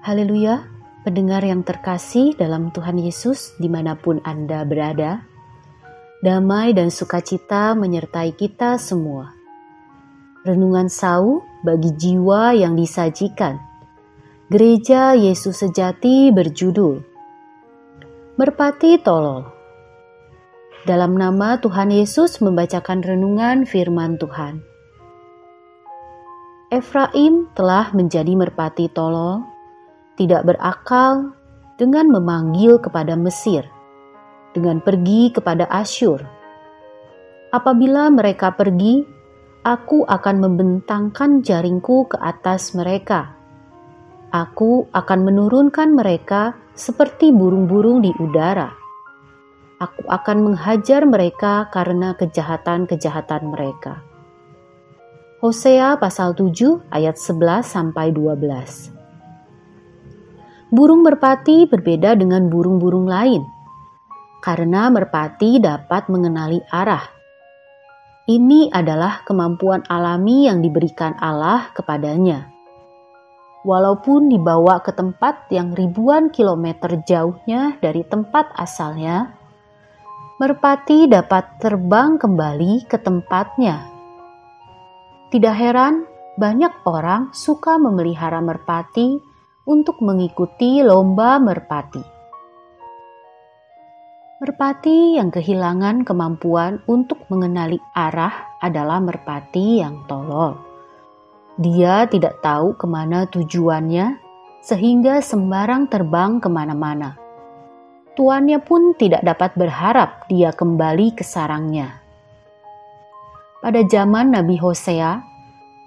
Haleluya, pendengar yang terkasih dalam Tuhan Yesus di mana pun Anda berada. Damai dan sukacita menyertai kita semua. Renungan sau bagi jiwa yang disajikan. Gereja Yesus Sejati berjudul Merpati Tolol. Dalam nama Tuhan Yesus membacakan renungan firman Tuhan. Efraim telah menjadi merpati tolol tidak berakal dengan memanggil kepada Mesir, dengan pergi kepada Asyur. Apabila mereka pergi, aku akan membentangkan jaringku ke atas mereka. Aku akan menurunkan mereka seperti burung-burung di udara. Aku akan menghajar mereka karena kejahatan-kejahatan mereka. Hosea pasal 7 ayat 11 sampai 12. Burung merpati berbeda dengan burung-burung lain karena merpati dapat mengenali arah. Ini adalah kemampuan alami yang diberikan Allah kepadanya. Walaupun dibawa ke tempat yang ribuan kilometer jauhnya dari tempat asalnya, merpati dapat terbang kembali ke tempatnya. Tidak heran, banyak orang suka memelihara merpati untuk mengikuti lomba merpati. Merpati yang kehilangan kemampuan untuk mengenali arah adalah merpati yang tolol. Dia tidak tahu ke mana tujuannya, sehingga sembarang terbang ke mana-mana. Tuannya pun tidak dapat berharap dia kembali ke sarangnya. Pada zaman Nabi Hosea,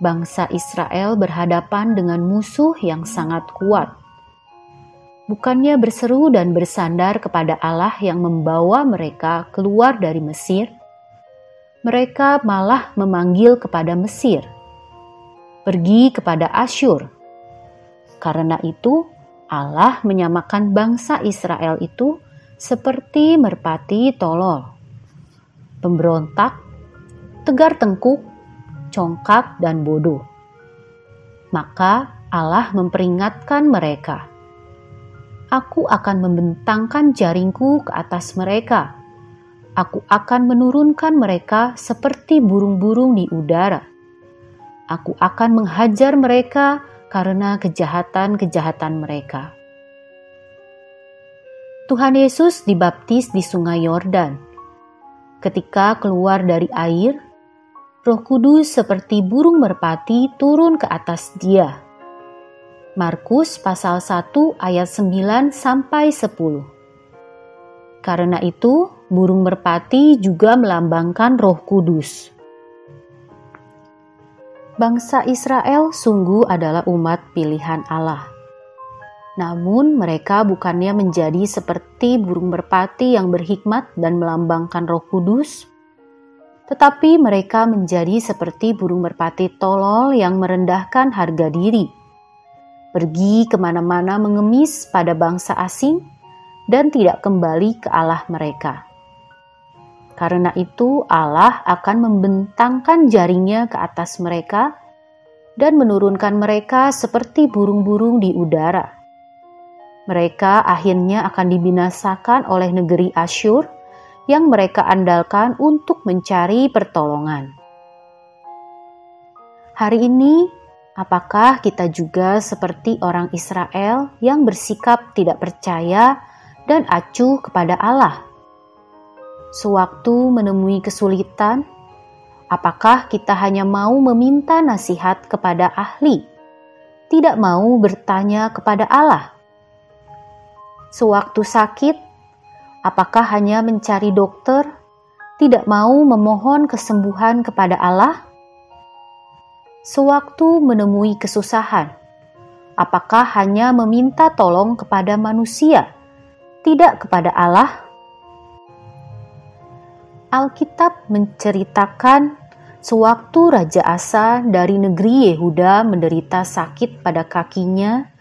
bangsa Israel berhadapan dengan musuh yang sangat kuat. Bukannya berseru dan bersandar kepada Allah yang membawa mereka keluar dari Mesir, mereka malah memanggil kepada Mesir, pergi kepada Asyur. Karena itu, Allah menyamakan bangsa Israel itu seperti merpati tolol, pemberontak, tegar tengkuk, congkak, dan bodoh. Maka Allah memperingatkan mereka, Aku akan membentangkan jaringku ke atas mereka. Aku akan menurunkan mereka seperti burung-burung di udara. Aku akan menghajar mereka karena kejahatan-kejahatan mereka. Tuhan Yesus dibaptis di Sungai Yordan. Ketika keluar dari air, Roh Kudus seperti burung merpati turun ke atas dia. Markus pasal 1 ayat 9 sampai 10. Karena itu, burung merpati juga melambangkan Roh Kudus. Bangsa Israel sungguh adalah umat pilihan Allah. Namun, mereka bukannya menjadi seperti burung merpati yang berhikmat dan melambangkan Roh Kudus, tetapi mereka menjadi seperti burung merpati tolol yang merendahkan harga diri, pergi ke mana-mana mengemis pada bangsa asing, dan tidak kembali ke Allah mereka. Karena itu, Allah akan membentangkan jaringnya ke atas mereka dan menurunkan mereka seperti burung-burung di udara. Mereka akhirnya akan dibinasakan oleh negeri Asyur yang mereka andalkan untuk mencari pertolongan. Hari ini, apakah kita juga seperti orang Israel yang bersikap tidak percaya dan acuh kepada Allah? Sewaktu menemui kesulitan, apakah kita hanya mau meminta nasihat kepada ahli, tidak mau bertanya kepada Allah? Sewaktu sakit, Apakah hanya mencari dokter, tidak mau memohon kesembuhan kepada Allah? Sewaktu menemui kesusahan, apakah hanya meminta tolong kepada manusia, tidak kepada Allah? Alkitab menceritakan sewaktu Raja Asa dari negeri Yehuda menderita sakit pada kakinya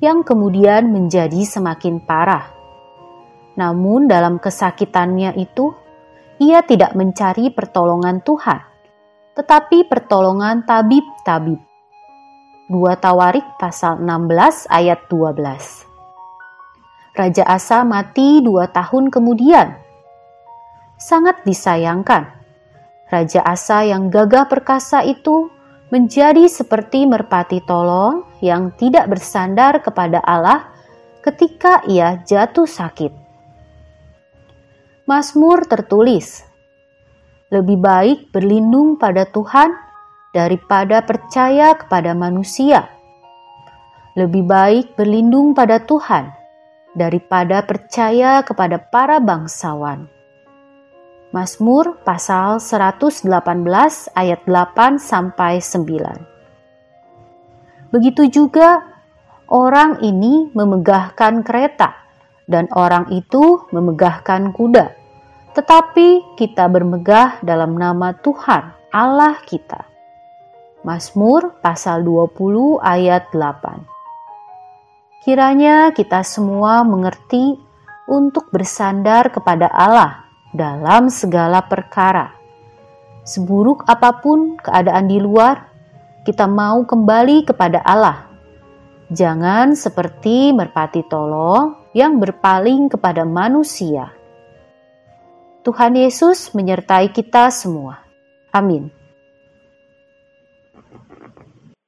yang kemudian menjadi semakin parah. Namun, dalam kesakitannya itu, ia tidak mencari pertolongan Tuhan, tetapi pertolongan tabib-tabib. 2 Tawarik pasal 16 ayat 12. Raja Asa mati dua tahun kemudian. Sangat disayangkan, Raja Asa yang gagah perkasa itu menjadi seperti merpati tolong yang tidak bersandar kepada Allah ketika ia jatuh sakit. Mazmur tertulis, "Lebih baik berlindung pada Tuhan daripada percaya kepada manusia. Lebih baik berlindung pada Tuhan daripada percaya kepada para bangsawan. Mazmur pasal 118 ayat 8 sampai 9. Begitu juga orang ini memegahkan kereta dan orang itu memegahkan kuda. Tetapi kita bermegah dalam nama Tuhan Allah kita. Mazmur pasal 20 ayat 8. Kiranya kita semua mengerti untuk bersandar kepada Allah dalam segala perkara. Seburuk apa pun keadaan di luar, kita mau kembali kepada Allah. Jangan seperti merpati tolong yang berpaling kepada manusia. Tuhan Yesus menyertai kita semua. Amin.